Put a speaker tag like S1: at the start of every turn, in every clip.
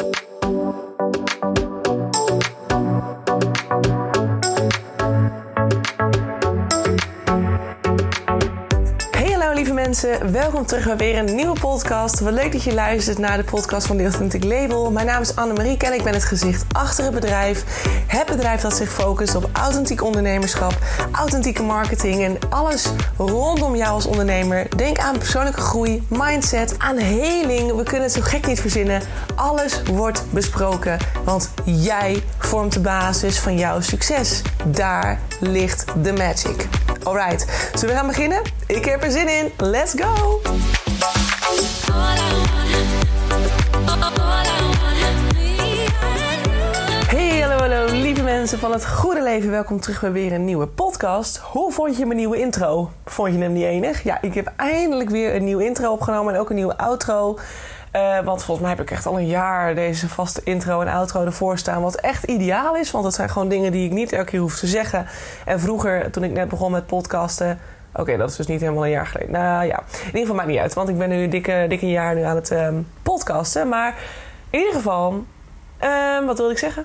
S1: Thank you. Welkom terug bij weer een nieuwe podcast. Wat leuk dat je luistert naar de podcast van The Authentic Label. Mijn naam is Annemarie en ik ben het gezicht achter het bedrijf. Het bedrijf dat zich focust op authentiek ondernemerschap, authentieke marketing en alles rondom jou als ondernemer. Denk aan persoonlijke groei, mindset, aan heling. We kunnen het zo gek niet verzinnen. Alles wordt besproken, want jij vormt de basis van jouw succes. Daar ligt de magic. Alright, zullen we gaan beginnen? Ik heb er zin in. Let's go! Hey, hallo, hallo, lieve mensen van het goede leven. Welkom terug bij weer een nieuwe podcast. Hoe vond je mijn nieuwe intro? Vond je hem niet enig? Ja, ik heb eindelijk weer een nieuwe intro opgenomen en ook een nieuwe outro. Uh, want volgens mij heb ik echt al een jaar deze vaste intro en outro ervoor staan. Wat echt ideaal is, want het zijn gewoon dingen die ik niet elke keer hoef te zeggen. En vroeger, toen ik net begon met podcasten. Oké, dat is dus niet helemaal een jaar geleden. Nou ja, in ieder geval maakt niet uit. Want ik ben nu dikke, dikke jaar nu aan het um, podcasten. Maar in ieder geval, um, wat wilde ik zeggen?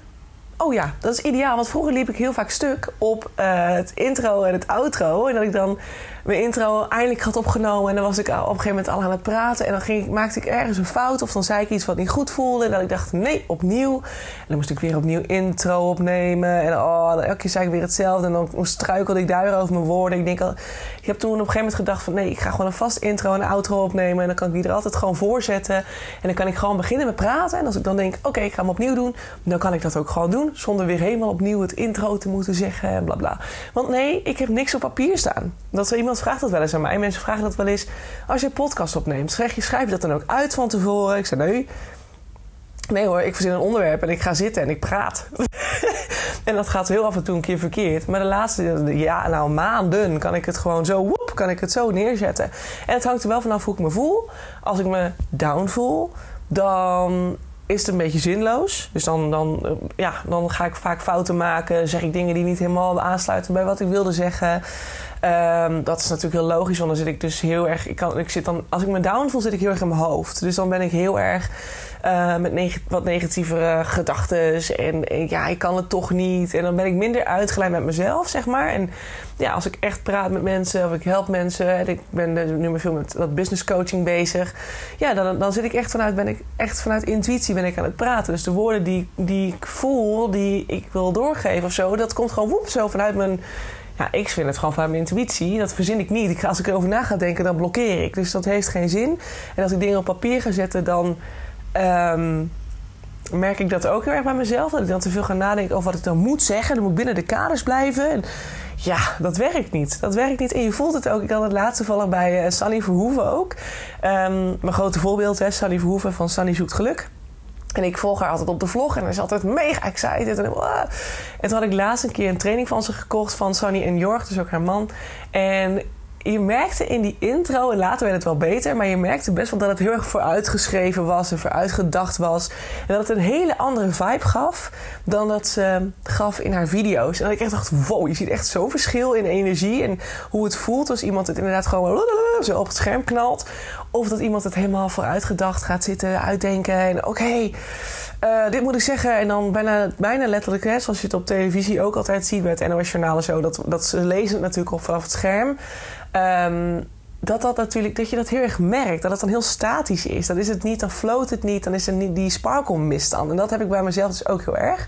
S1: Oh ja, dat is ideaal. Want vroeger liep ik heel vaak stuk op uh, het intro en het outro. En dat ik dan mijn intro eindelijk had opgenomen. En dan was ik op een gegeven moment al aan het praten. En dan ging, maakte ik ergens een fout. Of dan zei ik iets wat niet goed voelde. En dat ik dacht, nee, opnieuw. En dan moest ik weer opnieuw intro opnemen. En oh, elke keer zei ik weer hetzelfde. En dan struikelde ik daar over mijn woorden. Ik, denk al, ik heb toen op een gegeven moment gedacht van... nee, ik ga gewoon een vast intro en outro opnemen. En dan kan ik die er altijd gewoon voor zetten. En dan kan ik gewoon beginnen met praten. En als ik dan denk, oké, ik ga hem opnieuw doen. Dan kan ik dat ook gewoon doen. Zonder weer helemaal opnieuw het intro te moeten zeggen en bla. Want nee, ik heb niks op papier staan. Dat er iemand vraagt dat wel eens aan mij. Mensen vragen dat wel eens. Als je een podcast opneemt, schrijf je, schrijf je dat dan ook uit van tevoren? Ik zei nee. Nee hoor, ik verzin een onderwerp en ik ga zitten en ik praat. en dat gaat heel af en toe een keer verkeerd. Maar de laatste ja, nou, maanden kan ik het gewoon zo, kan ik het zo neerzetten. En het hangt er wel vanaf hoe ik me voel. Als ik me down voel, dan is het een beetje zinloos. Dus dan, dan, eh, ja, dan ga ik vaak fouten maken. Zeg ik dingen die niet helemaal aansluiten bij wat ik wilde zeggen. Um, dat is natuurlijk heel logisch, want dan zit ik dus heel erg. Ik kan, ik zit dan, als ik me down voel, zit ik heel erg in mijn hoofd. Dus dan ben ik heel erg uh, met wat negatievere gedachten. En, ja, ik kan het toch niet. En dan ben ik minder uitgeleid met mezelf, zeg maar. En ja, als ik echt praat met mensen of ik help mensen. En ik ben nu maar veel met dat business coaching bezig. Ja, dan, dan zit ik echt vanuit, ben ik echt vanuit intuïtie ben ik aan het praten. Dus de woorden die, die ik voel, die ik wil doorgeven of zo, dat komt gewoon woep zo vanuit mijn ja, ik vind het gewoon van mijn intuïtie. Dat verzin ik niet. Als ik erover na ga denken, dan blokkeer ik. Dus dat heeft geen zin. En als ik dingen op papier ga zetten, dan um, merk ik dat ook heel erg bij mezelf. Dat ik dan te veel ga nadenken over wat ik dan moet zeggen. Dan moet ik binnen de kaders blijven. En ja, dat werkt niet. Dat werkt niet. En je voelt het ook. Ik had het laatste vallen bij uh, Sally Verhoeven ook. Um, mijn grote voorbeeld, hè, Sally Verhoeven van Sally Zoekt Geluk. En ik volg haar altijd op de vlog en is altijd mega excited. En, uh, en toen had ik laatst een keer een training van ze gekocht van Sunny en Jorg, dus ook haar man. En je merkte in die intro, en later werd het wel beter, maar je merkte best wel dat het heel erg vooruitgeschreven was en vooruitgedacht was. En dat het een hele andere vibe gaf dan dat ze gaf in haar video's. En dat ik echt dacht, wow, je ziet echt zo'n verschil in energie en hoe het voelt als iemand het inderdaad gewoon zo op het scherm knalt. Of dat iemand het helemaal vooruitgedacht gaat zitten, uitdenken en oké. Uh, dit moet ik zeggen. En dan bijna, bijna letterlijk, hè, zoals je het op televisie ook altijd ziet met NOS Journalen zo. Dat, dat ze lezen het natuurlijk op vanaf het scherm. Um, dat, dat, natuurlijk, dat je dat heel erg merkt. Dat het dan heel statisch is. Dan is het niet, dan floot het niet. Dan is er niet die sparkle misstand. En dat heb ik bij mezelf dus ook heel erg.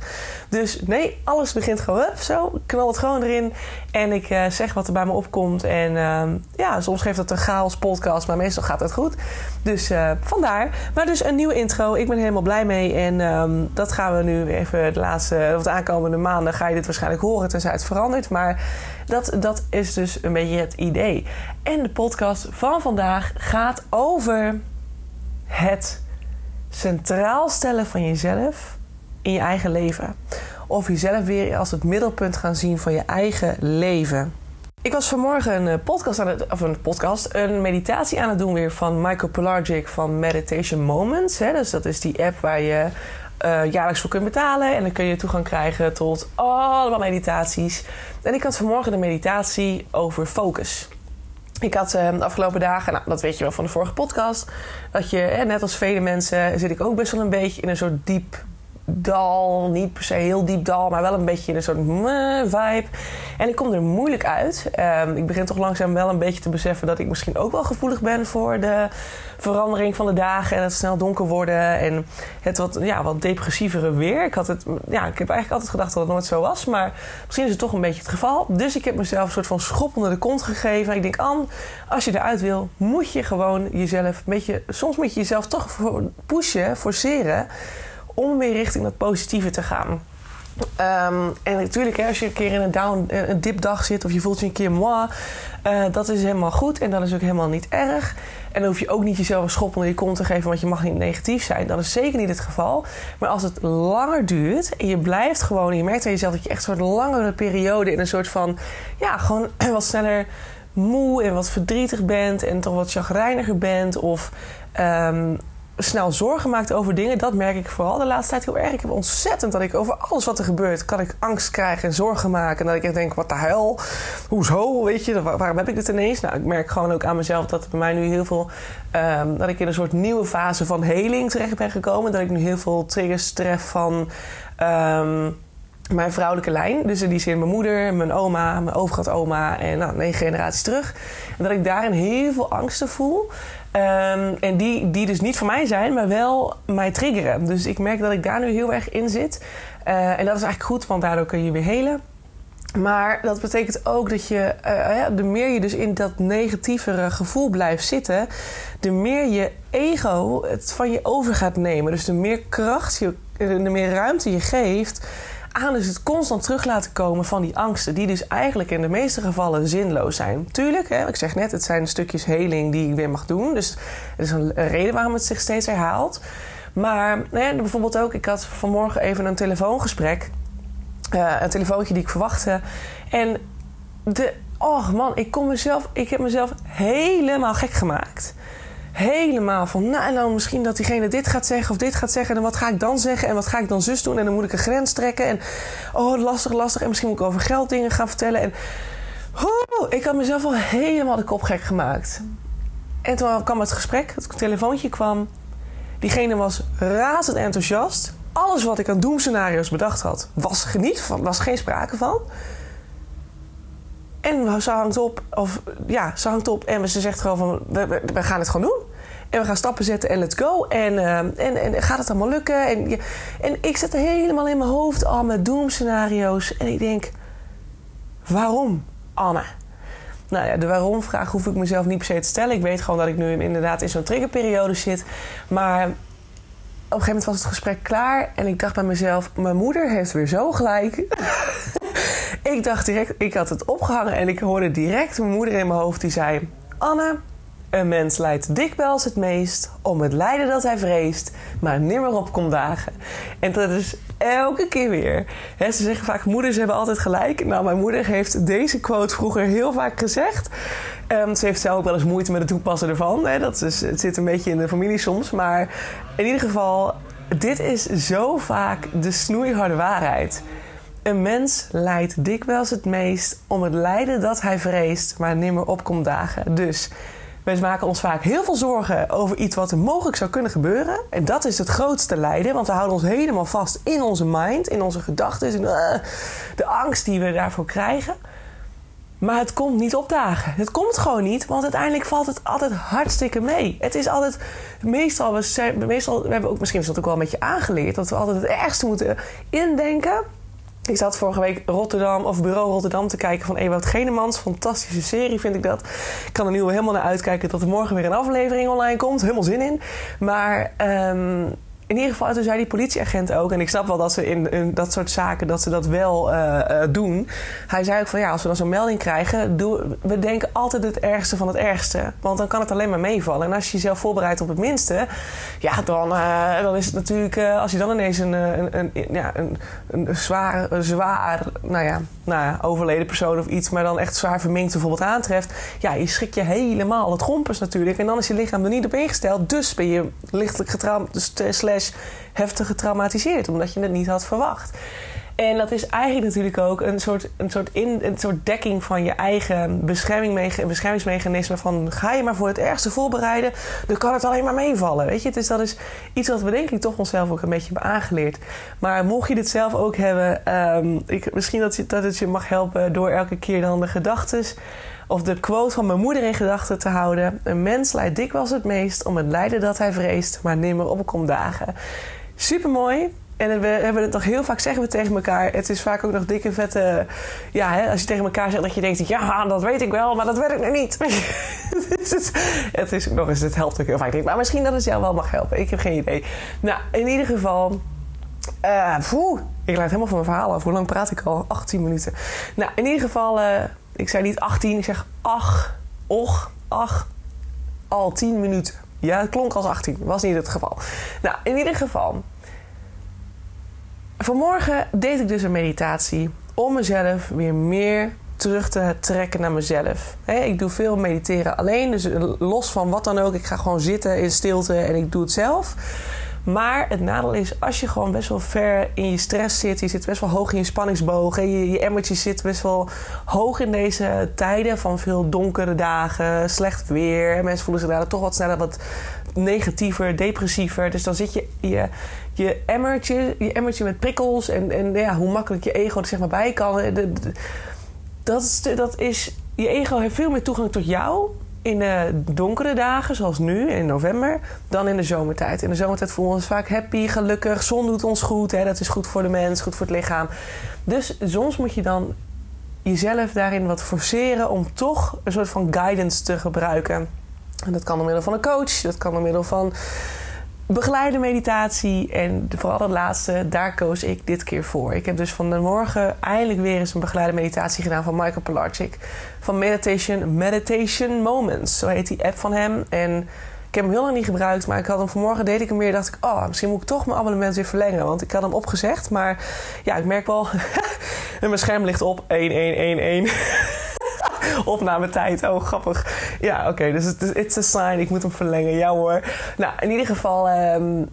S1: Dus nee, alles begint gewoon zo. Knal het gewoon erin. En ik uh, zeg wat er bij me opkomt. En uh, ja, soms geeft het een chaos podcast. Maar meestal gaat het goed. Dus uh, vandaar. Maar dus een nieuwe intro. Ik ben helemaal blij mee. En um, dat gaan we nu even de laatste... Of de aankomende maanden ga je dit waarschijnlijk horen. Tenzij het verandert. Maar dat, dat is dus een beetje het idee. En de podcast van vandaag gaat over het centraal stellen van jezelf in je eigen leven. Of jezelf weer als het middelpunt gaan zien van je eigen leven. Ik was vanmorgen een eh, podcast aan het, of een podcast, een meditatie aan het doen weer van Michael Pelagic van Meditation Moments. Hè? Dus dat is die app waar je uh, jaarlijks voor kunt betalen. En dan kun je toegang krijgen tot allemaal meditaties. En ik had vanmorgen een meditatie over focus. Ik had uh, de afgelopen dagen, nou, dat weet je wel van de vorige podcast, dat je, net als vele mensen, zit ik ook best wel een beetje in een soort diep dal. Niet per se heel diep dal, maar wel een beetje in een soort vibe. En ik kom er moeilijk uit. Um, ik begin toch langzaam wel een beetje te beseffen dat ik misschien ook wel gevoelig ben voor de verandering van de dagen en het snel donker worden en het wat, ja, wat depressievere weer. Ik, had het, ja, ik heb eigenlijk altijd gedacht dat het nooit zo was, maar misschien is het toch een beetje het geval. Dus ik heb mezelf een soort van schop onder de kont gegeven. ik denk, Anne, als je eruit wil, moet je gewoon jezelf een beetje, soms moet je jezelf toch pushen, forceren om weer richting dat positieve te gaan. Um, en natuurlijk, hè, als je een keer in een down, eh, een dipdag zit of je voelt je een keer moi, uh, dat is helemaal goed en dat is ook helemaal niet erg. En dan hoef je ook niet jezelf een schop onder je kont te geven, want je mag niet negatief zijn. Dat is zeker niet het geval. Maar als het langer duurt en je blijft gewoon, je merkt aan jezelf dat je echt een soort langere periode in een soort van, ja, gewoon wat sneller moe en wat verdrietig bent en toch wat chagrijniger bent of um, snel zorgen maakt over dingen. Dat merk ik vooral de laatste tijd heel erg. Ik heb ontzettend dat ik over alles wat er gebeurt... kan ik angst krijgen en zorgen maken. En dat ik denk, wat de hel? Hoezo? Weet je, waarom heb ik dit ineens? Nou, ik merk gewoon ook aan mezelf dat bij mij nu heel veel... Um, dat ik in een soort nieuwe fase van heling terecht ben gekomen. Dat ik nu heel veel triggers tref van... Um, mijn vrouwelijke lijn. Dus in die zin mijn moeder, mijn oma, mijn overgrootoma en nou, negen generaties terug. En dat ik daarin heel veel angsten voel. Um, en die, die dus niet voor mij zijn, maar wel mij triggeren. Dus ik merk dat ik daar nu heel erg in zit. Uh, en dat is eigenlijk goed, want daardoor kun je weer helen. Maar dat betekent ook dat je, uh, de meer je dus in dat negatievere gevoel blijft zitten, de meer je ego het van je over gaat nemen. Dus de meer kracht, je, de meer ruimte je geeft aan dus het constant terug laten komen van die angsten, die dus eigenlijk in de meeste gevallen zinloos zijn. Tuurlijk, hè, ik zeg net, het zijn stukjes heling die ik weer mag doen. Dus er is een reden waarom het zich steeds herhaalt. Maar hè, bijvoorbeeld ook, ik had vanmorgen even een telefoongesprek. Uh, een telefoontje die ik verwachtte. En de, oh man, ik, kon mezelf, ik heb mezelf helemaal gek gemaakt helemaal van, nou dan misschien dat diegene dit gaat zeggen of dit gaat zeggen. En wat ga ik dan zeggen en wat ga ik dan zus doen? En dan moet ik een grens trekken. En oh, lastig, lastig. En misschien moet ik over geld dingen gaan vertellen. En oh, ik had mezelf al helemaal de kop gek gemaakt. En toen kwam het gesprek, het telefoontje kwam. Diegene was razend enthousiast. Alles wat ik aan doemscenario's bedacht had, was niet van, was geen sprake van. En ze hangt op, of ja, ze hangt op en ze zegt gewoon van, we, gaan het gewoon doen. En we gaan stappen zetten en let's go. En, uh, en, en gaat het allemaal lukken? En, en ik er helemaal in mijn hoofd al met doemscenario's. En ik denk, waarom, Anne? Nou ja, de waarom-vraag hoef ik mezelf niet per se te stellen. Ik weet gewoon dat ik nu inderdaad in zo'n triggerperiode zit. Maar op een gegeven moment was het gesprek klaar. En ik dacht bij mezelf, mijn moeder heeft weer zo gelijk. ik dacht direct, ik had het opgehangen en ik hoorde direct mijn moeder in mijn hoofd die zei: Anne, een mens lijdt dikwijls het meest om het lijden dat hij vreest, maar nimmer op komt dagen. En dat is elke keer weer. ze zeggen vaak: moeders hebben altijd gelijk. Nou, mijn moeder heeft deze quote vroeger heel vaak gezegd. Um, ze heeft zelf ook wel eens moeite met het toepassen ervan. Dat is, het zit een beetje in de familie soms. Maar in ieder geval, dit is zo vaak de snoeiharde waarheid. Een mens lijdt dikwijls het meest om het lijden dat hij vreest, maar nimmer opkomt dagen. Dus wij maken ons vaak heel veel zorgen over iets wat er mogelijk zou kunnen gebeuren. En dat is het grootste lijden, want we houden ons helemaal vast in onze mind, in onze gedachten, in uh, de angst die we daarvoor krijgen. Maar het komt niet opdagen. Het komt gewoon niet, want uiteindelijk valt het altijd hartstikke mee. Het is altijd, meestal, we, we hebben ook misschien is dat ook wel een beetje aangeleerd, dat we altijd het ergste moeten indenken. Ik zat vorige week Rotterdam of Bureau Rotterdam te kijken van Ewout Genemans. Fantastische serie vind ik dat. Ik kan er nu helemaal naar uitkijken dat er morgen weer een aflevering online komt. Helemaal zin in. Maar um, in ieder geval, toen zei die politieagent ook, en ik snap wel dat ze in, in dat soort zaken dat ze dat wel uh, uh, doen. Hij zei ook van ja, als we dan zo'n melding krijgen, doe, we denken altijd het ergste van het ergste. Want dan kan het alleen maar meevallen. En als je jezelf voorbereidt op het minste, ja, dan, uh, dan is het natuurlijk, als je dan ineens een, een, een, ja, een, een zwaar, zwaar nou ja, nou ja, overleden persoon of iets, maar dan echt zwaar verminkt bijvoorbeeld aantreft, ja, je schrik je helemaal. Het gompers natuurlijk. En dan is je lichaam er niet op ingesteld. Dus ben je lichtelijk getraumd, dus heftig getraumatiseerd. Omdat je het niet had verwacht. En dat is eigenlijk natuurlijk ook een soort, een soort, in, een soort dekking van je eigen beschermingsmechanisme. Van ga je maar voor het ergste voorbereiden, dan kan het alleen maar meevallen. Weet je? Dus dat is iets wat we denk ik toch onszelf ook een beetje hebben aangeleerd. Maar mocht je dit zelf ook hebben, um, ik, misschien dat, dat het je mag helpen door elke keer dan de gedachten of de quote van mijn moeder in gedachten te houden. Een mens lijdt dikwijls het meest om het lijden dat hij vreest, maar nimmer opkomt dagen. Super mooi. En we hebben het nog heel vaak zeggen we tegen elkaar. Het is vaak ook nog dikke vette. Ja, hè, als je tegen elkaar zegt dat je denkt: ja, dat weet ik wel, maar dat werkt nog niet. het, het is nog eens, het helpt ook heel vaak. Maar misschien dat het jou wel mag helpen. Ik heb geen idee. Nou, in ieder geval. Uh, ik laat helemaal van mijn verhaal af. Hoe lang praat ik al? 18 minuten. Nou, in ieder geval. Uh, ik zei niet 18, ik zeg ach, och, ach. Al 10 minuten. Ja, het klonk als 18. Was niet het geval. Nou, in ieder geval. Vanmorgen deed ik dus een meditatie om mezelf weer meer terug te trekken naar mezelf. ik doe veel mediteren alleen, dus los van wat dan ook. Ik ga gewoon zitten in stilte en ik doe het zelf. Maar het nadeel is, als je gewoon best wel ver in je stress zit, je zit best wel hoog in je spanningsboog en je, je emmertje zit best wel hoog in deze tijden van veel donkere dagen, slecht weer. Mensen voelen zich daar toch wat sneller wat negatiever, depressiever. Dus dan zit je, je, je, emmertje, je emmertje met prikkels en, en ja, hoe makkelijk je ego er zeg maar bij kan. Dat is, dat is, je ego heeft veel meer toegang tot jou in de donkere dagen, zoals nu in november, dan in de zomertijd. In de zomertijd voelen we ons vaak happy, gelukkig. Zon doet ons goed, hè? dat is goed voor de mens, goed voor het lichaam. Dus soms moet je dan jezelf daarin wat forceren om toch een soort van guidance te gebruiken. En dat kan door middel van een coach, dat kan door middel van begeleide meditatie. En vooral het laatste, daar koos ik dit keer voor. Ik heb dus van de morgen eindelijk weer eens een begeleide meditatie gedaan van Michael Pilarczyk. Van Meditation, Meditation Moments. Zo heet die app van hem. En ik heb hem heel lang niet gebruikt, maar ik had hem vanmorgen deed ik hem weer. dacht ik, oh, misschien moet ik toch mijn abonnement weer verlengen. Want ik had hem opgezegd. Maar ja, ik merk wel. en mijn scherm ligt op 1111. opnametijd. Oh, grappig. Ja, oké. dus het is it's a sign. Ik moet hem verlengen. Ja hoor. Nou, in ieder geval... Um,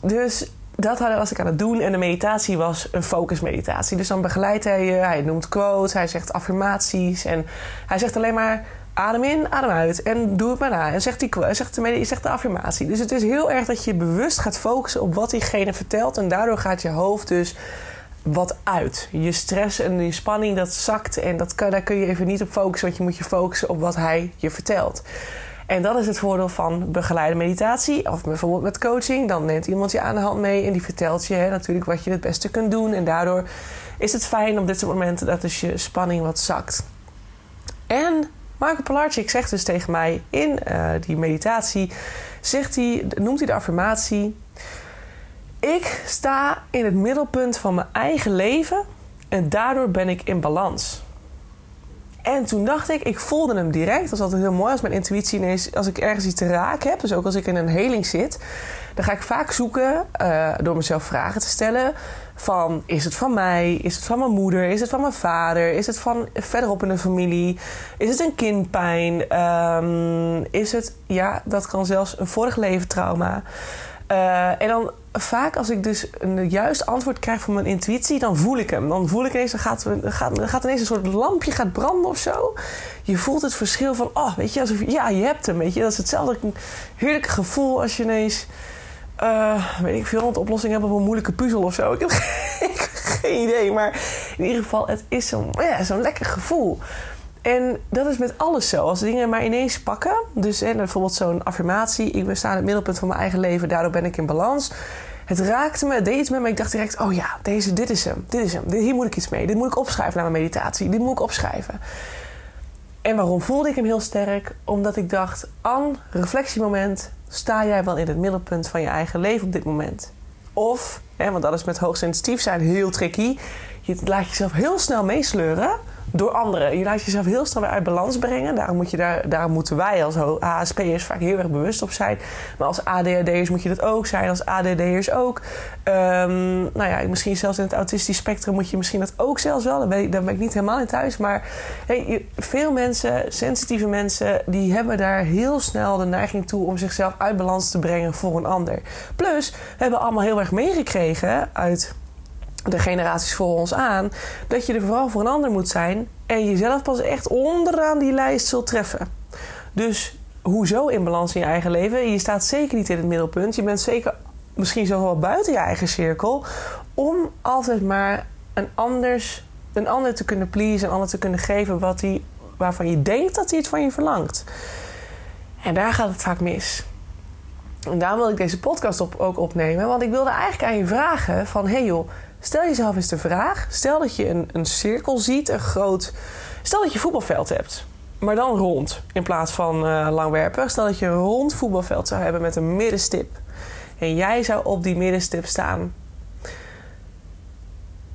S1: dus dat was ik aan het doen. En de meditatie was een focusmeditatie. Dus dan begeleidt hij je. Hij noemt quotes. Hij zegt affirmaties. En hij zegt alleen maar... Adem in, adem uit. En doe het maar na. En zegt, die, zegt, de, zegt de affirmatie. Dus het is heel erg dat je bewust gaat focussen op wat diegene vertelt. En daardoor gaat je hoofd dus wat uit. Je stress en je spanning dat zakt en dat kan, daar kun je even niet op focussen, want je moet je focussen op wat hij je vertelt. En dat is het voordeel van begeleide meditatie of bijvoorbeeld met coaching. Dan neemt iemand je aan de hand mee en die vertelt je hè, natuurlijk wat je het beste kunt doen. En daardoor is het fijn op dit soort momenten dat dus je spanning wat zakt. En Marco Pilarczyk zegt dus tegen mij in uh, die meditatie, zegt hij, noemt hij de affirmatie ik sta in het middelpunt van mijn eigen leven en daardoor ben ik in balans. En toen dacht ik, ik voelde hem direct. Dat is altijd heel mooi als mijn intuïtie ineens, als ik ergens iets te raken heb, dus ook als ik in een heling zit, dan ga ik vaak zoeken uh, door mezelf vragen te stellen. Van is het van mij? Is het van mijn moeder? Is het van mijn vader? Is het van verderop in de familie? Is het een kindpijn? Um, is het, ja, dat kan zelfs een vorig leven trauma. Uh, en dan vaak als ik dus een juist antwoord krijg van mijn intuïtie, dan voel ik hem. Dan voel ik ineens, dan gaat, gaat, gaat ineens een soort lampje gaat branden of zo. Je voelt het verschil van, oh, weet je, alsof ja, je hebt hem, weet je. Dat is hetzelfde heerlijke gevoel als je ineens, uh, weet ik veel, een oplossing hebt op een moeilijke puzzel of zo. Ik heb geen idee, maar in ieder geval, het is zo'n ja, lekker gevoel. En dat is met alles zo. Als dingen maar ineens pakken. Dus hè, bijvoorbeeld zo'n affirmatie. Ik ben staan in het middelpunt van mijn eigen leven. Daardoor ben ik in balans. Het raakte me, het deed iets met me. Ik dacht direct, oh ja, deze, dit is hem. Dit is hem. Hier moet ik iets mee. Dit moet ik opschrijven naar mijn meditatie. Dit moet ik opschrijven. En waarom voelde ik hem heel sterk? Omdat ik dacht, An, reflectiemoment. Sta jij wel in het middelpunt van je eigen leven op dit moment? Of, hè, want dat is met hoogsensitief zijn heel tricky. Je laat jezelf heel snel meesleuren door anderen. Je laat jezelf heel snel weer uit balans brengen. Daarom, moet je daar, moeten wij als HSP'ers vaak heel erg bewust op zijn. Maar als ADHD'ers moet je dat ook zijn. Als ADD'ers ook. Um, nou ja, misschien zelfs in het autistisch spectrum moet je misschien dat ook zelfs wel. Daar ben ik, niet helemaal in thuis. Maar veel mensen, sensitieve mensen, die hebben daar heel snel de neiging toe om zichzelf uit balans te brengen voor een ander. Plus, we hebben allemaal heel erg meegekregen uit de generaties voor ons aan, dat je er vooral voor een ander moet zijn en jezelf pas echt onderaan die lijst zult treffen. Dus hoezo in balans in je eigen leven? Je staat zeker niet in het middelpunt. Je bent zeker misschien zelfs wel buiten je eigen cirkel. Om altijd maar een, anders, een ander te kunnen pleasen, een ander te kunnen geven wat hij, waarvan je denkt dat hij het van je verlangt. En daar gaat het vaak mis. En daarom wil ik deze podcast op, ook opnemen. Want ik wilde eigenlijk aan je vragen van... hey joh, stel jezelf eens de vraag. Stel dat je een, een cirkel ziet, een groot... Stel dat je voetbalveld hebt. Maar dan rond, in plaats van uh, langwerpig. Stel dat je een rond voetbalveld zou hebben met een middenstip. En jij zou op die middenstip staan.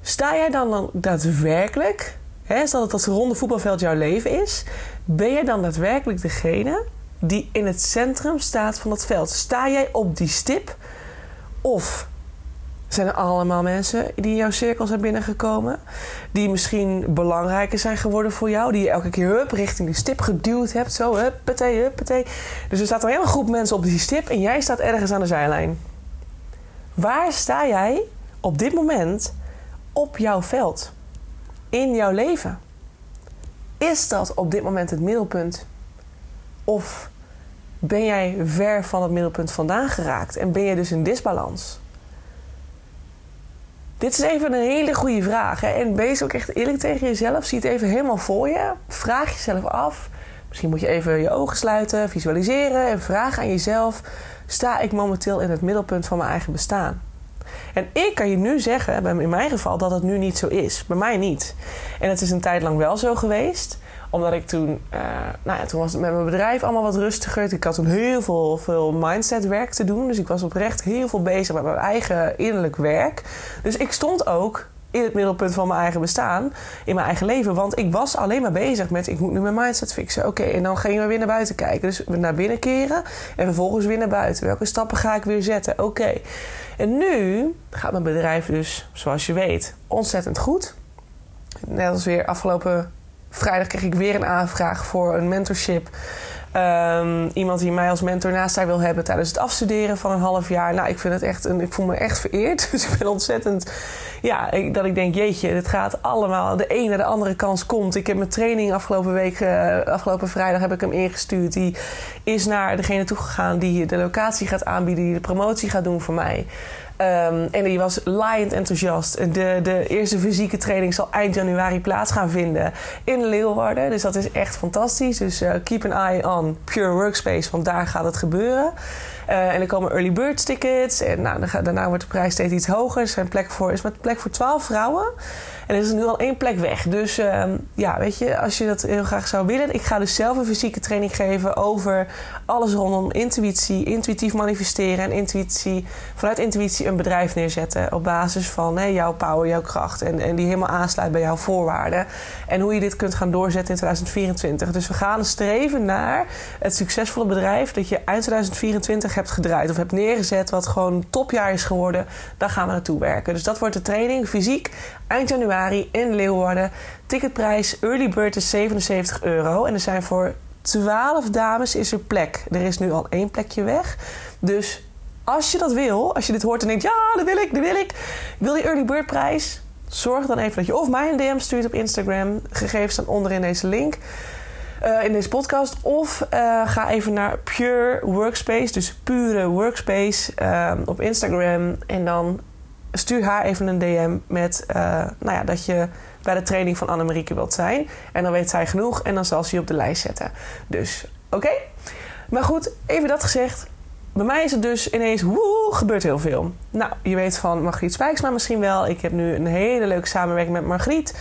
S1: Sta jij dan, daadwerkelijk... Hè, stel dat dat ronde voetbalveld jouw leven is... Ben je dan daadwerkelijk degene die in het centrum staat van het veld. Sta jij op die stip? Of zijn er allemaal mensen die in jouw cirkel zijn binnengekomen? Die misschien belangrijker zijn geworden voor jou? Die je elke keer hup, richting die stip geduwd hebt. Zo, huppatee, huppatee. Dus er staat een hele groep mensen op die stip en jij staat ergens aan de zijlijn. Waar sta jij op dit moment op jouw veld? In jouw leven? Is dat op dit moment het middelpunt? Of ben jij ver van het middelpunt vandaan geraakt en ben je dus in disbalans? Dit is even een hele goede vraag. Hè? En wees ook echt eerlijk tegen jezelf. Zie het even helemaal voor je. Vraag jezelf af. Misschien moet je even je ogen sluiten, visualiseren en vraag aan jezelf: sta ik momenteel in het middelpunt van mijn eigen bestaan? En ik kan je nu zeggen, in mijn geval, dat het nu niet zo is. Bij mij niet. En het is een tijd lang wel zo geweest omdat ik toen, uh, nou ja, toen was het met mijn bedrijf allemaal wat rustiger. Ik had toen heel veel, veel mindset werk te doen. Dus ik was oprecht heel veel bezig met mijn eigen innerlijk werk. Dus ik stond ook in het middelpunt van mijn eigen bestaan, in mijn eigen leven. Want ik was alleen maar bezig met: ik moet nu mijn mindset fixen. Oké, en dan gingen we weer naar buiten kijken. Dus naar binnen keren en vervolgens weer naar buiten. Welke stappen ga ik weer zetten? Oké. En nu gaat mijn bedrijf dus, zoals je weet, ontzettend goed. Net als weer afgelopen vrijdag kreeg ik weer een aanvraag voor een mentorship. Um, iemand die mij als mentor naast haar wil hebben tijdens het afstuderen van een half jaar. Nou, ik vind het echt een, ik voel me echt vereerd. Dus ik ben ontzettend, ja, ik, dat ik denk, jeetje, dit gaat allemaal, de ene de andere kans komt. Ik heb mijn training afgelopen week, uh, afgelopen vrijdag heb ik hem ingestuurd. Die is naar degene toegegaan die de locatie gaat aanbieden, die de promotie gaat doen voor mij. En die was laaiend enthousiast. De, de eerste fysieke training zal eind januari plaats gaan vinden in Leeuwarden. Dus dat is echt fantastisch. Dus uh, keep an eye on Pure Workspace, want daar gaat het gebeuren. Uh, en er komen early bird tickets. En nou, daarna wordt de prijs steeds iets hoger. Er zijn plek voor, is met plek voor 12 vrouwen. En er is nu al één plek weg. Dus uh, ja, weet je, als je dat heel graag zou willen. Ik ga dus zelf een fysieke training geven over alles rondom intuïtie, intuïtief manifesteren en intuïtie, vanuit intuïtie een bedrijf neerzetten. Op basis van jouw power, jouw kracht. En, en die helemaal aansluit bij jouw voorwaarden. En hoe je dit kunt gaan doorzetten in 2024. Dus we gaan streven naar het succesvolle bedrijf dat je eind 2024 hebt gedraaid of hebt neergezet, wat gewoon topjaar is geworden. Daar gaan we naartoe werken. Dus dat wordt de training fysiek eind januari in Leeuwarden. Ticketprijs early bird is 77 euro. En er zijn voor 12 dames is er plek. Er is nu al één plekje weg. Dus als je dat wil, als je dit hoort en denkt... ja, dat wil ik, dat wil ik. Wil die early bird prijs? Zorg dan even dat je of mij een DM stuurt op Instagram. Gegevens staan onder in deze link. Uh, in deze podcast. Of uh, ga even naar Pure Workspace. Dus pure Workspace uh, op Instagram. En dan stuur haar even een DM met uh, nou ja, dat je bij de training van Annemarieke wilt zijn. En dan weet zij genoeg en dan zal ze je op de lijst zetten. Dus oké. Maar goed, even dat gezegd. Bij mij is het dus ineens, woe, gebeurt heel veel. Nou, je weet van Margriet Spijksma misschien wel. Ik heb nu een hele leuke samenwerking met Margriet.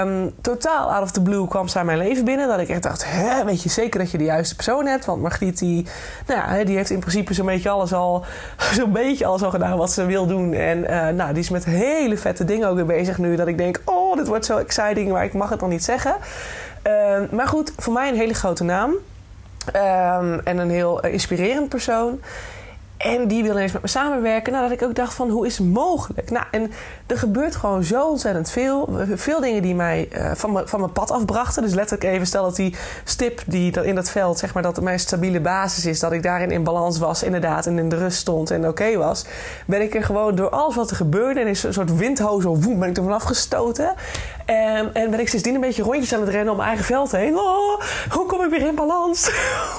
S1: Um, totaal out of the blue kwam zij mijn leven binnen. Dat ik echt dacht, hè, weet je zeker dat je de juiste persoon hebt? Want Margriet, die, nou ja, die heeft in principe zo'n beetje alles al, zo'n beetje alles al gedaan wat ze wil doen. En uh, nou, die is met hele vette dingen ook weer bezig nu. Dat ik denk, oh, dit wordt zo exciting, maar ik mag het nog niet zeggen. Uh, maar goed, voor mij een hele grote naam. Um, en een heel uh, inspirerend persoon. En die wil eens met me samenwerken. Nou, dat ik ook dacht van, hoe is het mogelijk? Nou, en er gebeurt gewoon zo ontzettend veel. Veel dingen die mij uh, van, van mijn pad afbrachten. Dus letterlijk even, stel dat die stip die in dat veld, zeg maar, dat mijn stabiele basis is. Dat ik daarin in balans was, inderdaad. En in de rust stond en oké was. Ben ik er gewoon door alles wat er gebeurde. En is een soort windhoos of woem, ben ik er vanaf gestoten. En, en ben ik sindsdien een beetje rondjes aan het rennen om mijn eigen veld heen. Oh, hoe kom ik weer in balans?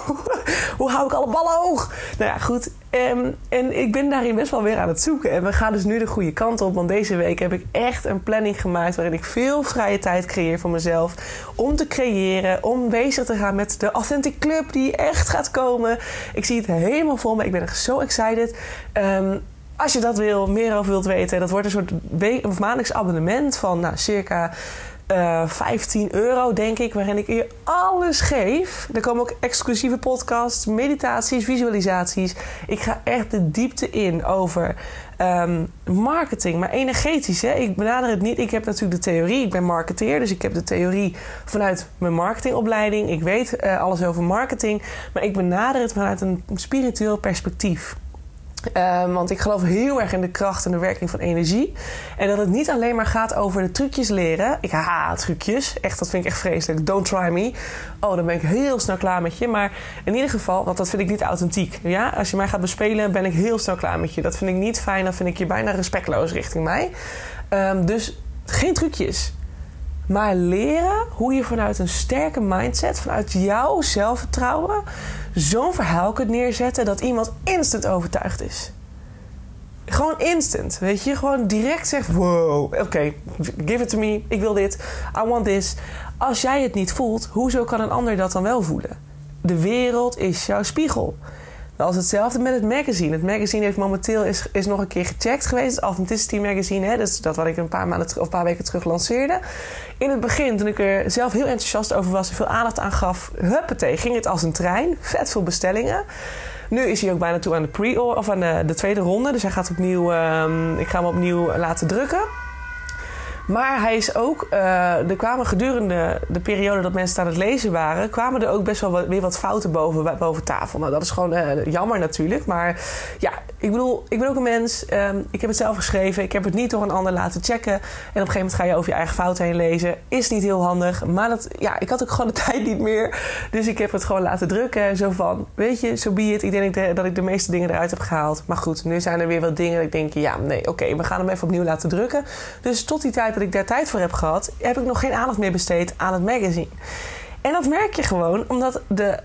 S1: hoe hou ik alle ballen hoog? Nou ja, goed. Um, en ik ben daarin best wel weer aan het zoeken. En we gaan dus nu de goede kant op. Want deze week heb ik echt een planning gemaakt waarin ik veel vrije tijd creëer voor mezelf. Om te creëren, om bezig te gaan met de Authentic Club die echt gaat komen. Ik zie het helemaal voor me. Ik ben echt zo excited. Um, als je dat wil, meer over wilt weten, dat wordt een soort of maandelijks abonnement van nou, circa uh, eh, 15 euro, denk ik, waarin ik je alles geef. Er komen ook exclusieve podcasts, meditaties, visualisaties. Ik ga echt de diepte in over um, marketing, maar energetisch. Hè? Ik benader het niet. Ik heb natuurlijk de theorie. Ik ben marketeer, dus ik heb de theorie vanuit mijn marketingopleiding. Ik weet uh, alles over marketing, maar ik benader het vanuit een spiritueel perspectief. Um, want ik geloof heel erg in de kracht en de werking van energie. En dat het niet alleen maar gaat over de trucjes leren. Ik haha trucjes. Echt, dat vind ik echt vreselijk. Don't try me. Oh, dan ben ik heel snel klaar met je. Maar in ieder geval, want dat vind ik niet authentiek. Ja? Als je mij gaat bespelen, ben ik heel snel klaar met je. Dat vind ik niet fijn. Dan vind ik je bijna respectloos richting mij. Um, dus geen trucjes. Maar leren hoe je vanuit een sterke mindset, vanuit jouw zelfvertrouwen, zo'n verhaal kunt neerzetten dat iemand instant overtuigd is. Gewoon instant, weet je? Gewoon direct zegt: Wow, oké, okay, give it to me, ik wil dit, I want this. Als jij het niet voelt, hoezo kan een ander dat dan wel voelen? De wereld is jouw spiegel. Dat is hetzelfde met het magazine. Het magazine heeft momenteel is, is nog een keer gecheckt geweest. Het Authenticity Magazine, hè, dus dat wat ik een paar maanden of een paar weken terug lanceerde. In het begin, toen ik er zelf heel enthousiast over was en veel aandacht aan gaf, huppatee, ging het als een trein. Vet veel bestellingen. Nu is hij ook bijna toe aan de pre of aan de, de tweede ronde. Dus hij gaat opnieuw, um, ik ga hem opnieuw laten drukken. Maar hij is ook, uh, er kwamen gedurende de periode dat mensen aan het lezen waren, kwamen er ook best wel weer wat fouten boven, boven tafel. Nou, dat is gewoon uh, jammer natuurlijk. Maar ja, ik bedoel, ik ben ook een mens. Um, ik heb het zelf geschreven. Ik heb het niet door een ander laten checken. En op een gegeven moment ga je over je eigen fouten heen lezen. Is niet heel handig. Maar dat, ja, ik had ook gewoon de tijd niet meer. Dus ik heb het gewoon laten drukken. Zo van, weet je, zo so be it. Ik denk dat ik de meeste dingen eruit heb gehaald. Maar goed, nu zijn er weer wat dingen dat ik denk, ja, nee, oké, we gaan hem even opnieuw laten drukken. Dus tot die tijd dat ik daar tijd voor heb gehad, heb ik nog geen aandacht meer besteed aan het magazine. En dat merk je gewoon omdat de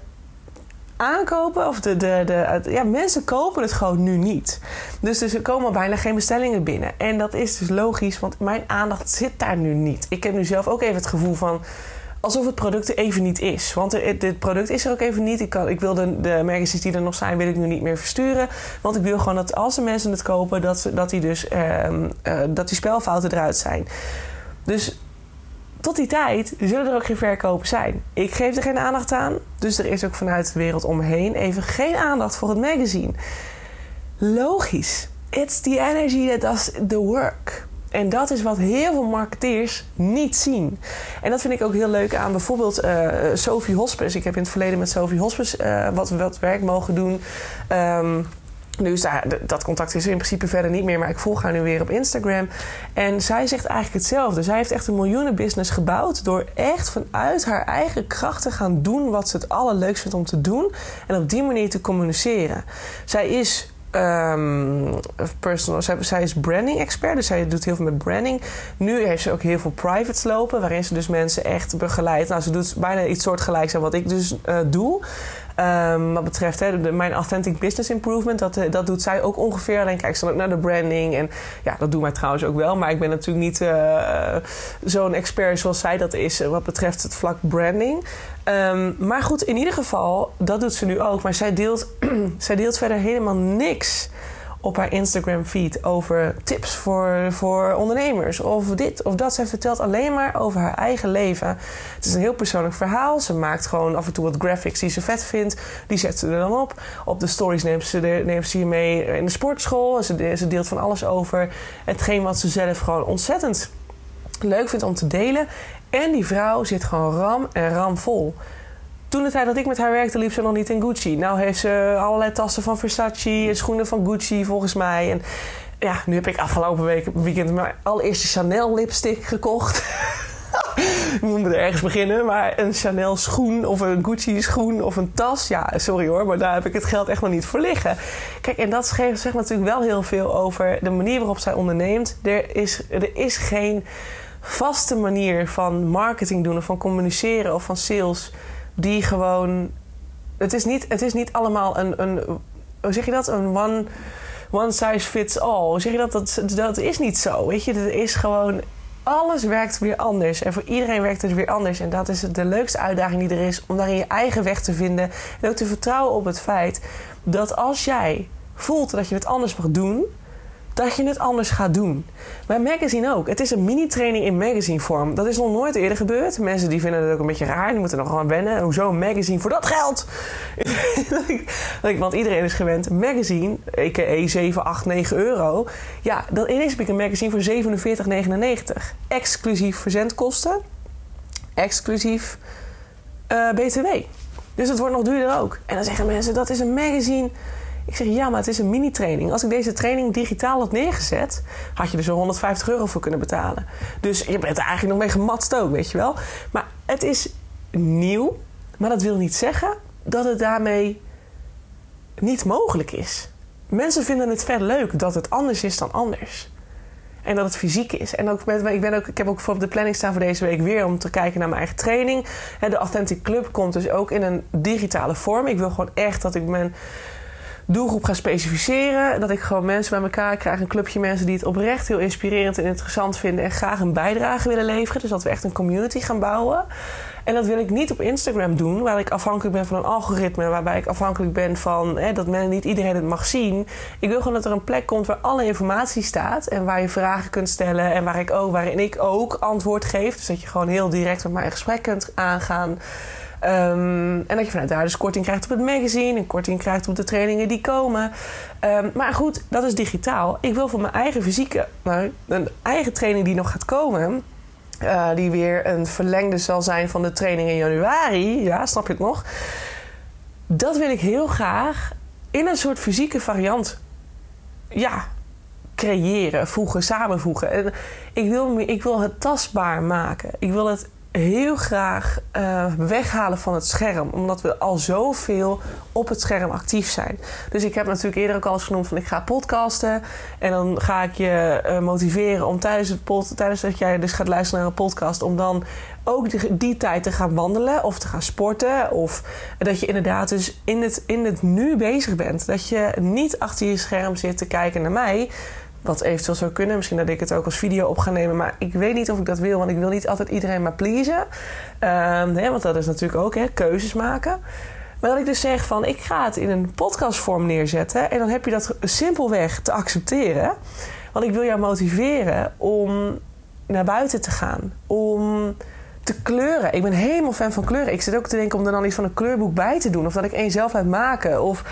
S1: aankopen, of de, de, de, ja, mensen kopen het gewoon nu niet. Dus, dus er komen bijna geen bestellingen binnen. En dat is dus logisch, want mijn aandacht zit daar nu niet. Ik heb nu zelf ook even het gevoel van alsof het product er even niet is. Want dit product is er ook even niet. Ik, ik wil de, de magazines die er nog zijn, wil ik nu niet meer versturen. Want ik wil gewoon dat als de mensen het kopen, dat, dat, die, dus, uh, uh, dat die spelfouten eruit zijn. Dus tot die tijd zullen er ook geen verkopen zijn. Ik geef er geen aandacht aan. Dus er is ook vanuit de wereld omheen even geen aandacht voor het magazine. Logisch. It's the energy that does the work. En dat is wat heel veel marketeers niet zien. En dat vind ik ook heel leuk aan bijvoorbeeld uh, Sophie Hospes. Ik heb in het verleden met Sophie Hospes uh, wat, werk mogen doen. Um, nu is dat contact is in principe verder niet meer, maar ik volg haar nu weer op Instagram. En zij zegt eigenlijk hetzelfde. Zij heeft echt een miljoenenbusiness gebouwd door echt vanuit haar eigen kracht te gaan doen wat ze het allerleukst vindt om te doen. En op die manier te communiceren. Zij is um, personal. Zij, is branding expert, dus zij doet heel veel met branding. Nu heeft ze ook heel veel privates lopen, waarin ze dus mensen echt begeleidt. Nou, ze doet bijna iets soortgelijks aan wat ik dus uh, doe. Um, wat betreft mijn Authentic Business Improvement, dat, eh, dat doet zij ook ongeveer. Alleen kijk ze ook naar de branding. En ja, dat doen wij trouwens ook wel. Maar ik ben natuurlijk niet uh, zo'n expert zoals zij dat is wat betreft het vlak branding. Um, maar goed, in ieder geval, dat doet ze nu ook. Maar zij deelt, zij deelt verder helemaal niks op haar Instagram feed over tips voor, voor ondernemers of dit of dat. Zij vertelt alleen maar over haar eigen leven. Het is een heel persoonlijk verhaal. Ze maakt gewoon af en toe wat graphics die ze vet vindt. Die zet ze er dan op. Op de stories neemt ze, neemt ze je mee in de sportschool. Ze, ze deelt van alles over hetgeen wat ze zelf gewoon ontzettend leuk vindt om te delen. En die vrouw zit gewoon ram en ram vol. Toen de tijd dat ik met haar werkte, liep ze nog niet in Gucci. Nou heeft ze allerlei tassen van Versace, schoenen van Gucci volgens mij. En ja, nu heb ik afgelopen week, weekend mijn allereerste Chanel lipstick gekocht. ik moet er ergens beginnen, maar een Chanel schoen of een Gucci schoen of een tas. Ja, sorry hoor, maar daar heb ik het geld echt nog niet voor liggen. Kijk, en dat zegt natuurlijk wel heel veel over de manier waarop zij onderneemt. Er is, er is geen vaste manier van marketing doen of van communiceren of van sales die gewoon. Het is niet, het is niet allemaal een, een. Hoe zeg je dat? Een one, one size fits all. Hoe zeg je dat? dat? Dat is niet zo. Weet je, er is gewoon. Alles werkt weer anders. En voor iedereen werkt het weer anders. En dat is de leukste uitdaging die er is. Om daarin je eigen weg te vinden. En ook te vertrouwen op het feit dat als jij voelt dat je het anders mag doen dat je het anders gaat doen. Bij magazine ook. Het is een mini-training in magazine vorm. Dat is nog nooit eerder gebeurd. Mensen die vinden het ook een beetje raar. Die moeten nog gewoon wennen. Hoezo een magazine voor dat geld? Want iedereen is gewend. Magazine, a.k.a. 7, 8, 9 euro. Ja, dan ineens heb ik een magazine voor 47,99. Exclusief verzendkosten. Exclusief uh, BTW. Dus het wordt nog duurder ook. En dan zeggen mensen, dat is een magazine ik zeg ja, maar het is een mini-training. Als ik deze training digitaal had neergezet, had je er zo 150 euro voor kunnen betalen. Dus je bent er eigenlijk nog mee gematst ook, weet je wel. Maar het is nieuw, maar dat wil niet zeggen dat het daarmee niet mogelijk is. Mensen vinden het vet leuk dat het anders is dan anders. En dat het fysiek is. En ook ik, ben ook, ik heb ook voor de planning staan voor deze week weer om te kijken naar mijn eigen training. De Authentic Club komt dus ook in een digitale vorm. Ik wil gewoon echt dat ik mijn doelgroep ga specificeren. Dat ik gewoon mensen bij elkaar krijg. Een clubje mensen die het oprecht heel inspirerend en interessant vinden. En graag een bijdrage willen leveren. Dus dat we echt een community gaan bouwen. En dat wil ik niet op Instagram doen, waar ik afhankelijk ben van een algoritme, waarbij ik afhankelijk ben van hè, dat men, niet iedereen het mag zien. Ik wil gewoon dat er een plek komt waar alle informatie staat en waar je vragen kunt stellen en waar ik ook, waarin ik ook antwoord geef. Dus dat je gewoon heel direct met mij een gesprek kunt aangaan. Ehm, en dat je vanuit daar dus korting krijgt op het magazine en korting krijgt op de trainingen die komen. Ehm, maar goed, dat is digitaal. Ik wil voor mijn eigen fysieke, nou, een eigen training die nog gaat komen. Uh, die weer een verlengde zal zijn van de training in januari. Ja, snap je het nog? Dat wil ik heel graag in een soort fysieke variant. Ja, creëren, voegen, samenvoegen. En ik wil, ik wil het tastbaar maken. Ik wil het heel graag uh, weghalen van het scherm. Omdat we al zoveel op het scherm actief zijn. Dus ik heb natuurlijk eerder ook al eens genoemd van ik ga podcasten. En dan ga ik je uh, motiveren om tijdens, het tijdens dat jij dus gaat luisteren naar een podcast... om dan ook die, die, tijd te gaan wandelen of te gaan sporten. Of dat je inderdaad dus in het, in het nu bezig bent. Dat je niet achter je scherm zit te kijken naar mij... Wat eventueel zou kunnen. Misschien dat ik het ook als video op ga nemen. Maar ik weet niet of ik dat wil. Want ik wil niet altijd iedereen maar pleasen. Um, hè, want dat is natuurlijk ook hè, keuzes maken. Maar dat ik dus zeg van ik ga het in een podcastvorm neerzetten. En dan heb je dat simpelweg te accepteren. Want ik wil jou motiveren om naar buiten te gaan. Om te kleuren. Ik ben helemaal fan van kleuren. Ik zit ook te denken om er dan iets van een kleurboek bij te doen. Of dat ik één zelf uit maken. Of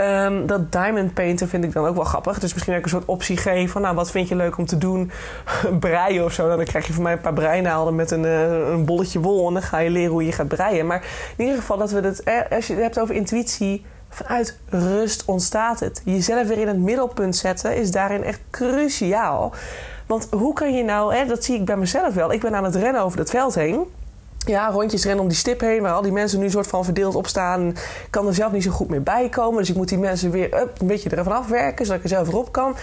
S1: um, dat diamond painten vind ik dan ook wel grappig. Dus misschien dat ik een soort optie geef van... nou, wat vind je leuk om te doen? breien of zo. Dan krijg je van mij een paar breinaalden met een, uh, een bolletje wol. En dan ga je leren hoe je gaat breien. Maar in ieder geval dat we het... Eh, als je het hebt over intuïtie... Vanuit rust ontstaat het. Jezelf weer in het middelpunt zetten is daarin echt cruciaal. Want hoe kan je nou, hè, dat zie ik bij mezelf wel. Ik ben aan het rennen over het veld heen. Ja, rondjes rennen om die stip heen, waar al die mensen nu soort van verdeeld op staan. Ik kan er zelf niet zo goed meer bij komen. Dus ik moet die mensen weer een beetje ervan afwerken, zodat ik er zelf erop kan.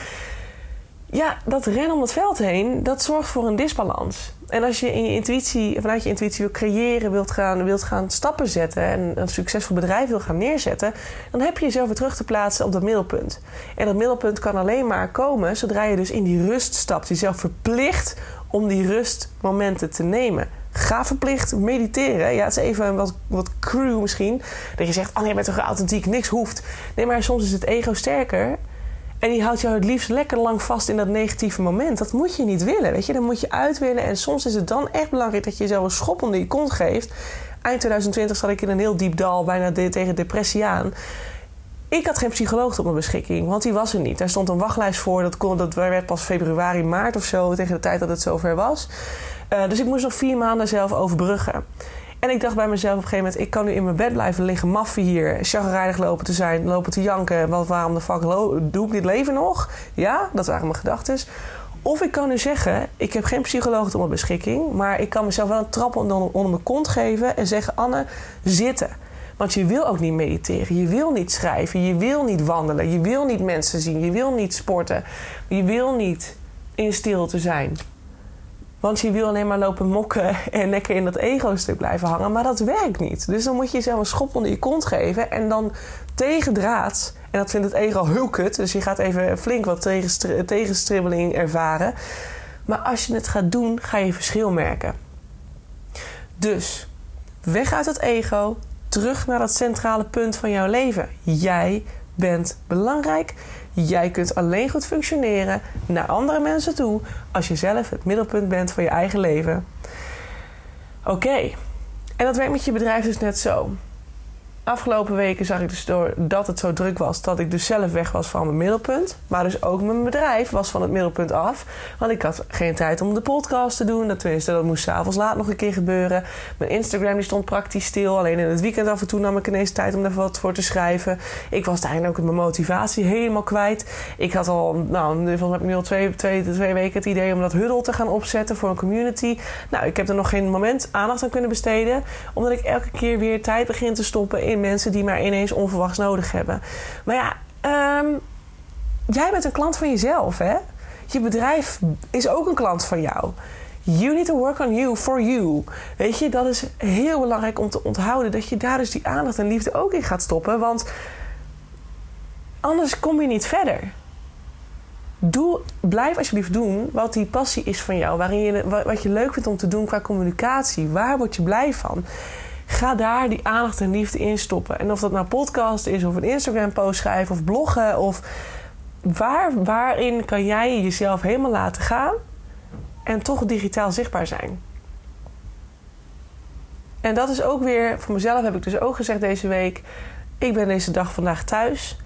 S1: Ja, dat rennen om het veld heen, dat zorgt voor een disbalans. En als je in je intuïtie, vanuit je intuïtie wil creëren, wilt gaan, wilt gaan stappen zetten en een succesvol bedrijf wil gaan neerzetten, dan heb je jezelf weer terug te plaatsen op dat middelpunt. En dat middelpunt kan alleen maar komen zodra je dus in die rust stapt. Jezelf verplicht om die rustmomenten te nemen. Ga verplicht mediteren. Ja, het is even wat, wat crew misschien. Dat je zegt, oh nee, je bent toch authentiek, niks hoeft. Nee, maar soms is het ego sterker. En die houdt jou het liefst lekker lang vast in dat negatieve moment. Dat moet je niet willen, weet je. Dan moet je uitwinnen. En soms is het dan echt belangrijk dat je jezelf een schop onder je kont geeft. Eind 2020 zat ik in een heel diep dal, bijna tegen depressie aan. Ik had geen psycholoog op mijn beschikking, want die was er niet. Daar stond een wachtlijst voor. Dat, kon, dat werd pas februari, maart of zo, tegen de tijd dat het zover was. Uh, dus ik moest nog vier maanden zelf overbruggen. En ik dacht bij mezelf op een gegeven moment... ik kan nu in mijn bed blijven liggen, maffie hier... chagrijnig lopen te zijn, lopen te janken... wat, waarom de fuck doe ik dit leven nog? Ja, dat waren mijn gedachten. Of ik kan nu zeggen, ik heb geen psycholoog op mijn beschikking... maar ik kan mezelf wel een trap onder, onder mijn kont geven... en zeggen, Anne, zitten. Want je wil ook niet mediteren, je wil niet schrijven... je wil niet wandelen, je wil niet mensen zien... je wil niet sporten, je wil niet in stilte zijn... Want je wil alleen maar lopen mokken en lekker in dat ego-stuk blijven hangen. Maar dat werkt niet. Dus dan moet je jezelf een schop onder je kont geven. En dan tegendraads. En dat vindt het ego heel kut. Dus je gaat even flink wat tegenstribbeling ervaren. Maar als je het gaat doen, ga je verschil merken. Dus weg uit het ego. Terug naar dat centrale punt van jouw leven. Jij bent belangrijk. Jij kunt alleen goed functioneren naar andere mensen toe als je zelf het middelpunt bent van je eigen leven. Oké, en dat werkt met je bedrijf dus net zo afgelopen weken zag ik dus door dat het zo druk was, dat ik dus zelf weg was van mijn middelpunt. Maar dus ook mijn bedrijf was van het middelpunt af. Want ik had geen tijd om de podcast te doen. Dat, tenminste, dat moest s'avonds laat nog een keer gebeuren. Mijn Instagram die stond praktisch stil. Alleen in het weekend af en toe nam ik ineens tijd om daar wat voor te schrijven. Ik was daarin ook mijn motivatie helemaal kwijt. Ik had al, nou, heb ik nu al twee, twee, twee weken het idee om dat huddle te gaan opzetten voor een community. Nou, ik heb er nog geen moment aandacht aan kunnen besteden. Omdat ik elke keer weer tijd begin te stoppen mensen die maar ineens onverwachts nodig hebben. Maar ja, ehm, jij bent een klant van jezelf, hè? Je bedrijf is ook een klant van jou. You need to work on you for you. Weet je, dat is heel belangrijk om te onthouden. Dat je daar dus die aandacht en liefde ook in gaat stoppen. Want anders kom je niet verder. Doe, blijf alsjeblieft doen wat die passie is van jou. Waarin je, wat je leuk vindt om te doen qua communicatie. Waar word je blij van? Ga daar die aandacht en liefde in stoppen. En of dat nou podcast is, of een Instagram-post schrijven, of bloggen, of waar, waarin kan jij jezelf helemaal laten gaan en toch digitaal zichtbaar zijn? En dat is ook weer, voor mezelf heb ik dus ook gezegd deze week: ik ben deze dag vandaag thuis.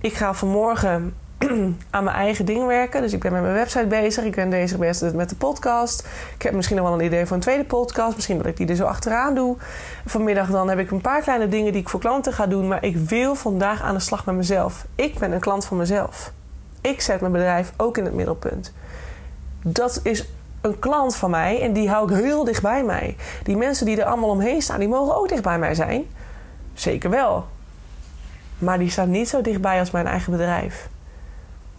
S1: Ik ga vanmorgen aan mijn eigen ding werken. Dus ik ben met mijn website bezig. Ik ben bezig met de podcast. Ik heb misschien nog wel een idee voor een tweede podcast. Misschien dat ik die er zo achteraan doe. Vanmiddag dan heb ik een paar kleine dingen die ik voor klanten ga doen. Maar ik wil vandaag aan de slag met mezelf. Ik ben een klant van mezelf. Ik zet mijn bedrijf ook in het middelpunt. Dat is een klant van mij en die hou ik heel dicht bij mij. Die mensen die er allemaal omheen staan, die mogen ook dicht bij mij zijn. Zeker wel. Maar die staan niet zo dichtbij als mijn eigen bedrijf.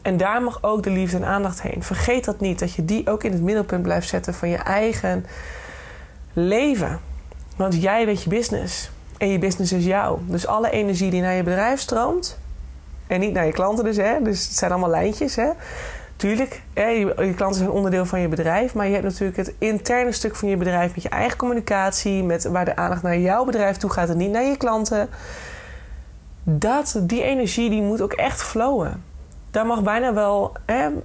S1: En daar mag ook de liefde en aandacht heen. Vergeet dat niet, dat je die ook in het middelpunt blijft zetten van je eigen leven. Want jij weet je business. En je business is jou. Dus alle energie die naar je bedrijf stroomt. En niet naar je klanten dus, hè. Dus het zijn allemaal lijntjes, hè. Tuurlijk, hè, je, klanten zijn onderdeel van je bedrijf. Maar je hebt natuurlijk het interne stuk van je bedrijf met je eigen communicatie. Met waar de aandacht naar jouw bedrijf toe gaat en niet naar je klanten. Dat, die energie die moet ook echt flowen daar mag bijna wel,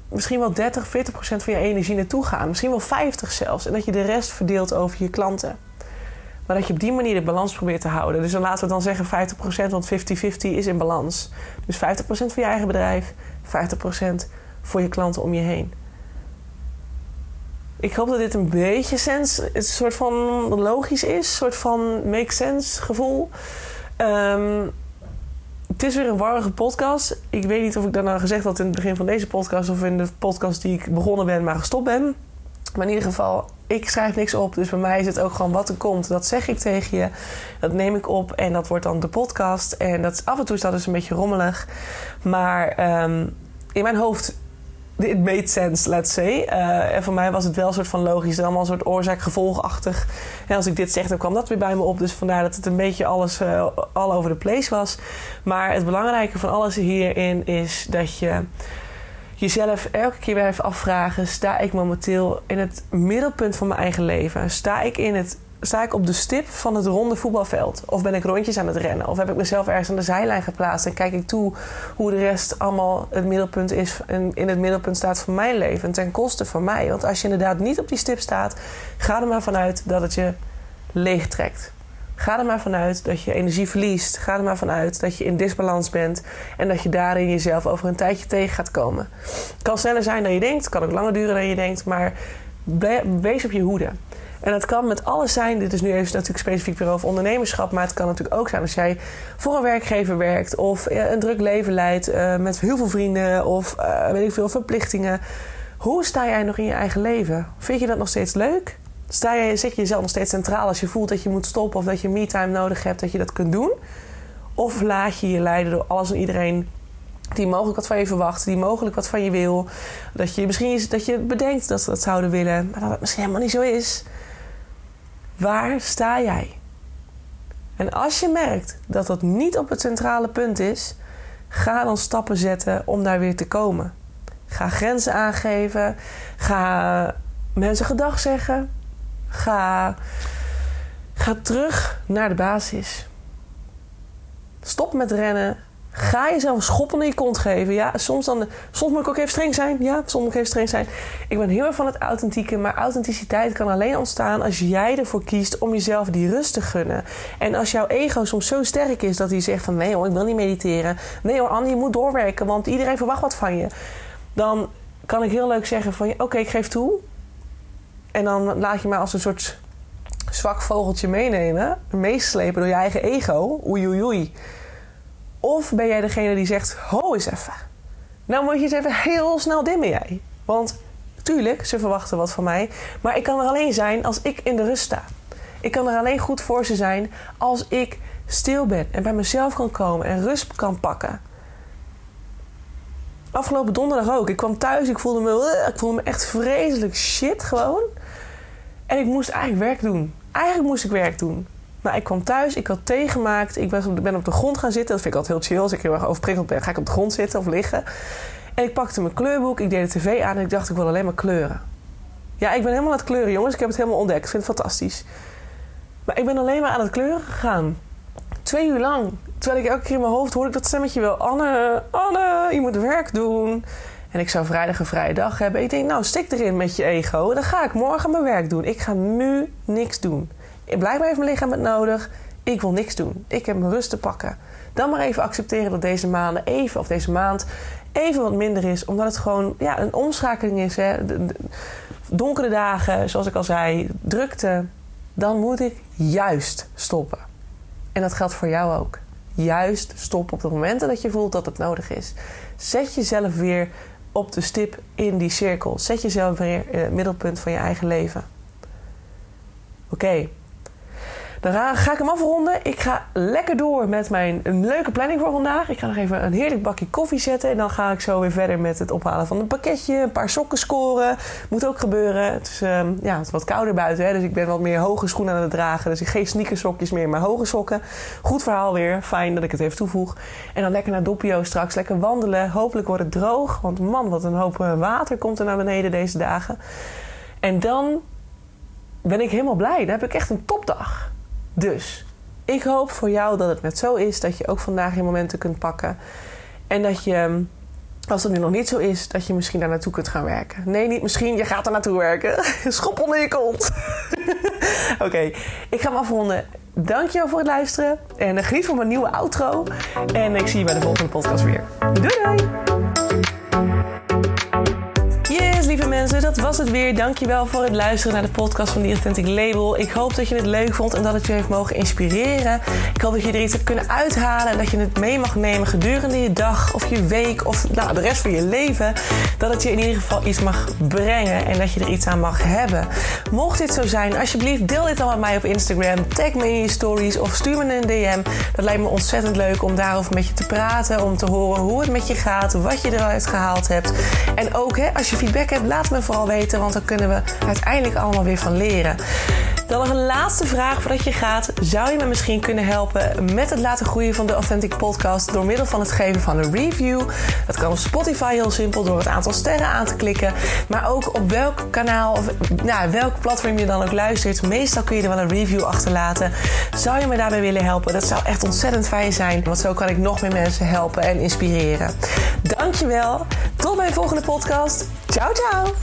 S1: misschien wel 30, 40 procent van je energie naartoe gaan. Misschien wel 50 zelfs. En dat je de rest verdeelt over je klanten. Maar dat je op die manier de balans probeert te houden. Dus dan laten we dan zeggen 50 procent, want 50-50 is in balans. Dus 50 procent voor je eigen bedrijf, 50 procent voor je klanten om je heen. Ik hoop dat dit een beetje sens, een soort van logisch is, een soort van make sense gevoel. Um, het is weer een warrige podcast. Ik weet niet of ik dat gezegd had in het begin van deze podcast of in de podcast die ik begonnen ben, maar gestopt ben. Maar in ieder geval, ik schrijf niks op. Dus bij mij is het ook gewoon wat er komt. Dat zeg ik tegen je. Dat neem ik op en dat wordt dan de podcast. En dat, af en toe is dat dus een beetje rommelig. Maar um, in mijn hoofd it made sense, let's say. Uh, en voor mij was het wel een soort van logisch, allemaal een soort oorzaak-gevolgachtig. En als ik dit zeg, dan kwam dat weer bij me op. Dus vandaar dat het een beetje alles uh, all over the place was. Maar het belangrijke van alles hierin is dat je jezelf elke keer even afvragen: sta ik momenteel in het middelpunt van mijn eigen leven? Sta ik in het sta ik op de stip van het ronde voetbalveld? Of ben ik rondjes aan het rennen? Of heb ik mezelf ergens aan de zijlijn geplaatst en kijk ik toe hoe de rest allemaal het middelpunt is en in het middelpunt staat van mijn leven ten koste van mij? Want als je inderdaad niet op die stip staat, ga er maar vanuit dat het je leeg trekt. Ga er maar vanuit dat je energie verliest. Ga er maar vanuit dat je in disbalans bent en dat je daarin jezelf over een tijdje tegen gaat komen. Het kan sneller zijn dan je denkt, het kan ook langer duren dan je denkt, maar wees op je hoede. En dat kan met alles zijn. Dit is nu even natuurlijk specifiek weer over ondernemerschap. Maar het kan natuurlijk ook zijn als jij voor een werkgever werkt. Of een druk leven leidt uh, met heel veel vrienden. Of uh, weet ik veel, verplichtingen. Hoe sta jij nog in je eigen leven? Vind je dat nog steeds leuk? Sta jij, zit je jezelf nog steeds centraal als je voelt dat je moet stoppen. Of dat je me-time nodig hebt, dat je dat kunt doen? Of laat je je leiden door alles en iedereen die mogelijk wat van je verwacht, die mogelijk wat van je wil. Dat je misschien dat je bedenkt dat ze dat zouden willen, maar dat het misschien helemaal niet zo is. Waar sta jij? En als je merkt dat dat niet op het centrale punt is, ga dan stappen zetten om daar weer te komen. Ga grenzen aangeven. Ga mensen gedag zeggen. Ga, ga terug naar de basis. Stop met rennen Ga jezelf een schop onder je kont geven. Ja, soms, dan, soms moet ik ook even streng zijn. Ja, soms moet ik even streng zijn. Ik ben heel erg van het authentieke. Maar authenticiteit kan alleen ontstaan als jij ervoor kiest om jezelf die rust te gunnen. En als jouw ego soms zo sterk is dat hij zegt van... Nee hoor, ik wil niet mediteren. Nee hoor, Annie, je moet doorwerken. Want iedereen verwacht wat van je. Dan kan ik heel leuk zeggen van... Oké, ik geef toe. En dan laat je mij als een soort zwak vogeltje meenemen. Meeslepen door je eigen ego. Oei, oei, oei. Of ben jij degene die zegt: Ho eens even. Nou moet je eens even heel snel dimmen jij. Want tuurlijk, ze verwachten wat van mij. Maar ik kan er alleen zijn als ik in de rust sta. Ik kan er alleen goed voor ze zijn als ik stil ben en bij mezelf kan komen en rust kan pakken. Afgelopen donderdag ook. Ik kwam thuis, ik voelde me, ik voelde me echt vreselijk shit gewoon. En ik moest eigenlijk werk doen. Eigenlijk moest ik werk doen. Maar ik kwam thuis, ik had thee gemaakt. Ik ben op de grond gaan zitten. Dat vind ik altijd heel chill. Als ik heel erg overprikkeld ben, ga ik op de grond zitten of liggen. En ik pakte mijn kleurboek, ik deed de tv aan en ik dacht, ik wil alleen maar kleuren. Ja, ik ben helemaal aan het kleuren, jongens. Ik heb het helemaal ontdekt. Ik vind het fantastisch. Maar ik ben alleen maar aan het kleuren gegaan. Twee uur lang. Terwijl ik elke keer in mijn hoofd hoorde ik dat stemmetje wel. Anne, Anne, je moet werk doen. En ik zou vrijdag een vrije dag hebben. Ik denk, nou, stik erin met je ego. Dan ga ik morgen mijn werk doen. Ik ga nu niks doen. Blijkbaar heeft mijn lichaam het nodig. Ik wil niks doen. Ik heb mijn rust te pakken. Dan maar even accepteren dat deze maanden even, of deze maand, even wat minder is. Omdat het gewoon ja, een omschakeling is. Hè. donkere dagen, zoals ik al zei, drukte. Dan moet ik juist stoppen. En dat geldt voor jou ook. Juist stoppen op de momenten dat je voelt dat het nodig is. Zet jezelf weer op de stip in die cirkel. Zet jezelf weer in het middelpunt van je eigen leven. Oké, dan ga ik hem afronden. Ik ga lekker door met mijn leuke planning voor vandaag. Ik ga nog even een heerlijk bakje koffie zetten. En dan ga ik zo weer verder met het ophalen van een pakketje. Een paar sokken scoren. Moet ook gebeuren. Het is, um, ja, het wat kouder buiten. Hè, dus ik ben wat meer hoge schoenen aan het dragen. Dus ik geen sneakersokjes meer, maar hoge sokken. Goed verhaal weer. Fijn dat ik het even toevoeg. En dan lekker naar Doppio straks. Lekker wandelen. Hopelijk wordt het droog. Want man, wat een hoop eh, water komt er naar beneden deze dagen. En dan ben ik helemaal blij. Dan heb ik echt een topdag. Dus ik hoop voor jou dat het net zo is dat je ook vandaag je momenten kunt pakken. En dat je, als het nu nog niet zo is, dat je misschien daar naartoe kunt gaan werken. Nee, niet misschien, je gaat er naartoe werken. Schop onder je kont. Oké, ik ga hem afronden. Dankjewel voor het luisteren. En geniet van mijn nieuwe outro. En ik zie je bij de volgende podcast weer. Doei doei! Mensen dat was het weer. Dankjewel voor het luisteren naar de podcast van The Authentic Label. Ik hoop dat je het leuk vond en dat het je heeft mogen inspireren. Ik hoop dat je er iets hebt kunnen uithalen en dat je het mee mag nemen gedurende je dag of je week of nou, de rest van je leven. Dat het je in ieder geval iets mag brengen en dat je er iets aan mag hebben. Mocht dit zo zijn, alsjeblieft deel dit dan met mij op Instagram. Tag me in je stories of stuur me een DM. Dat lijkt me ontzettend leuk om daarover met je te praten, om te horen hoe het met je gaat, wat je eruit gehaald hebt. En ook hè, als je feedback hebt, me vooral weten, want dan kunnen we uiteindelijk allemaal weer van leren. Dan nog een laatste vraag voordat je gaat. Zou je me misschien kunnen helpen met het laten groeien van de Authentic Podcast door middel van het geven van een review? Dat kan op Spotify heel simpel door het aantal sterren aan te klikken. Maar ook op welk kanaal of nou, welk platform je dan ook luistert. Meestal kun je er wel een review achterlaten. Zou je me daarbij willen helpen? Dat zou echt ontzettend fijn zijn. Want zo kan ik nog meer mensen helpen en inspireren. Dankjewel. Tot mijn volgende podcast. Ciao, ciao.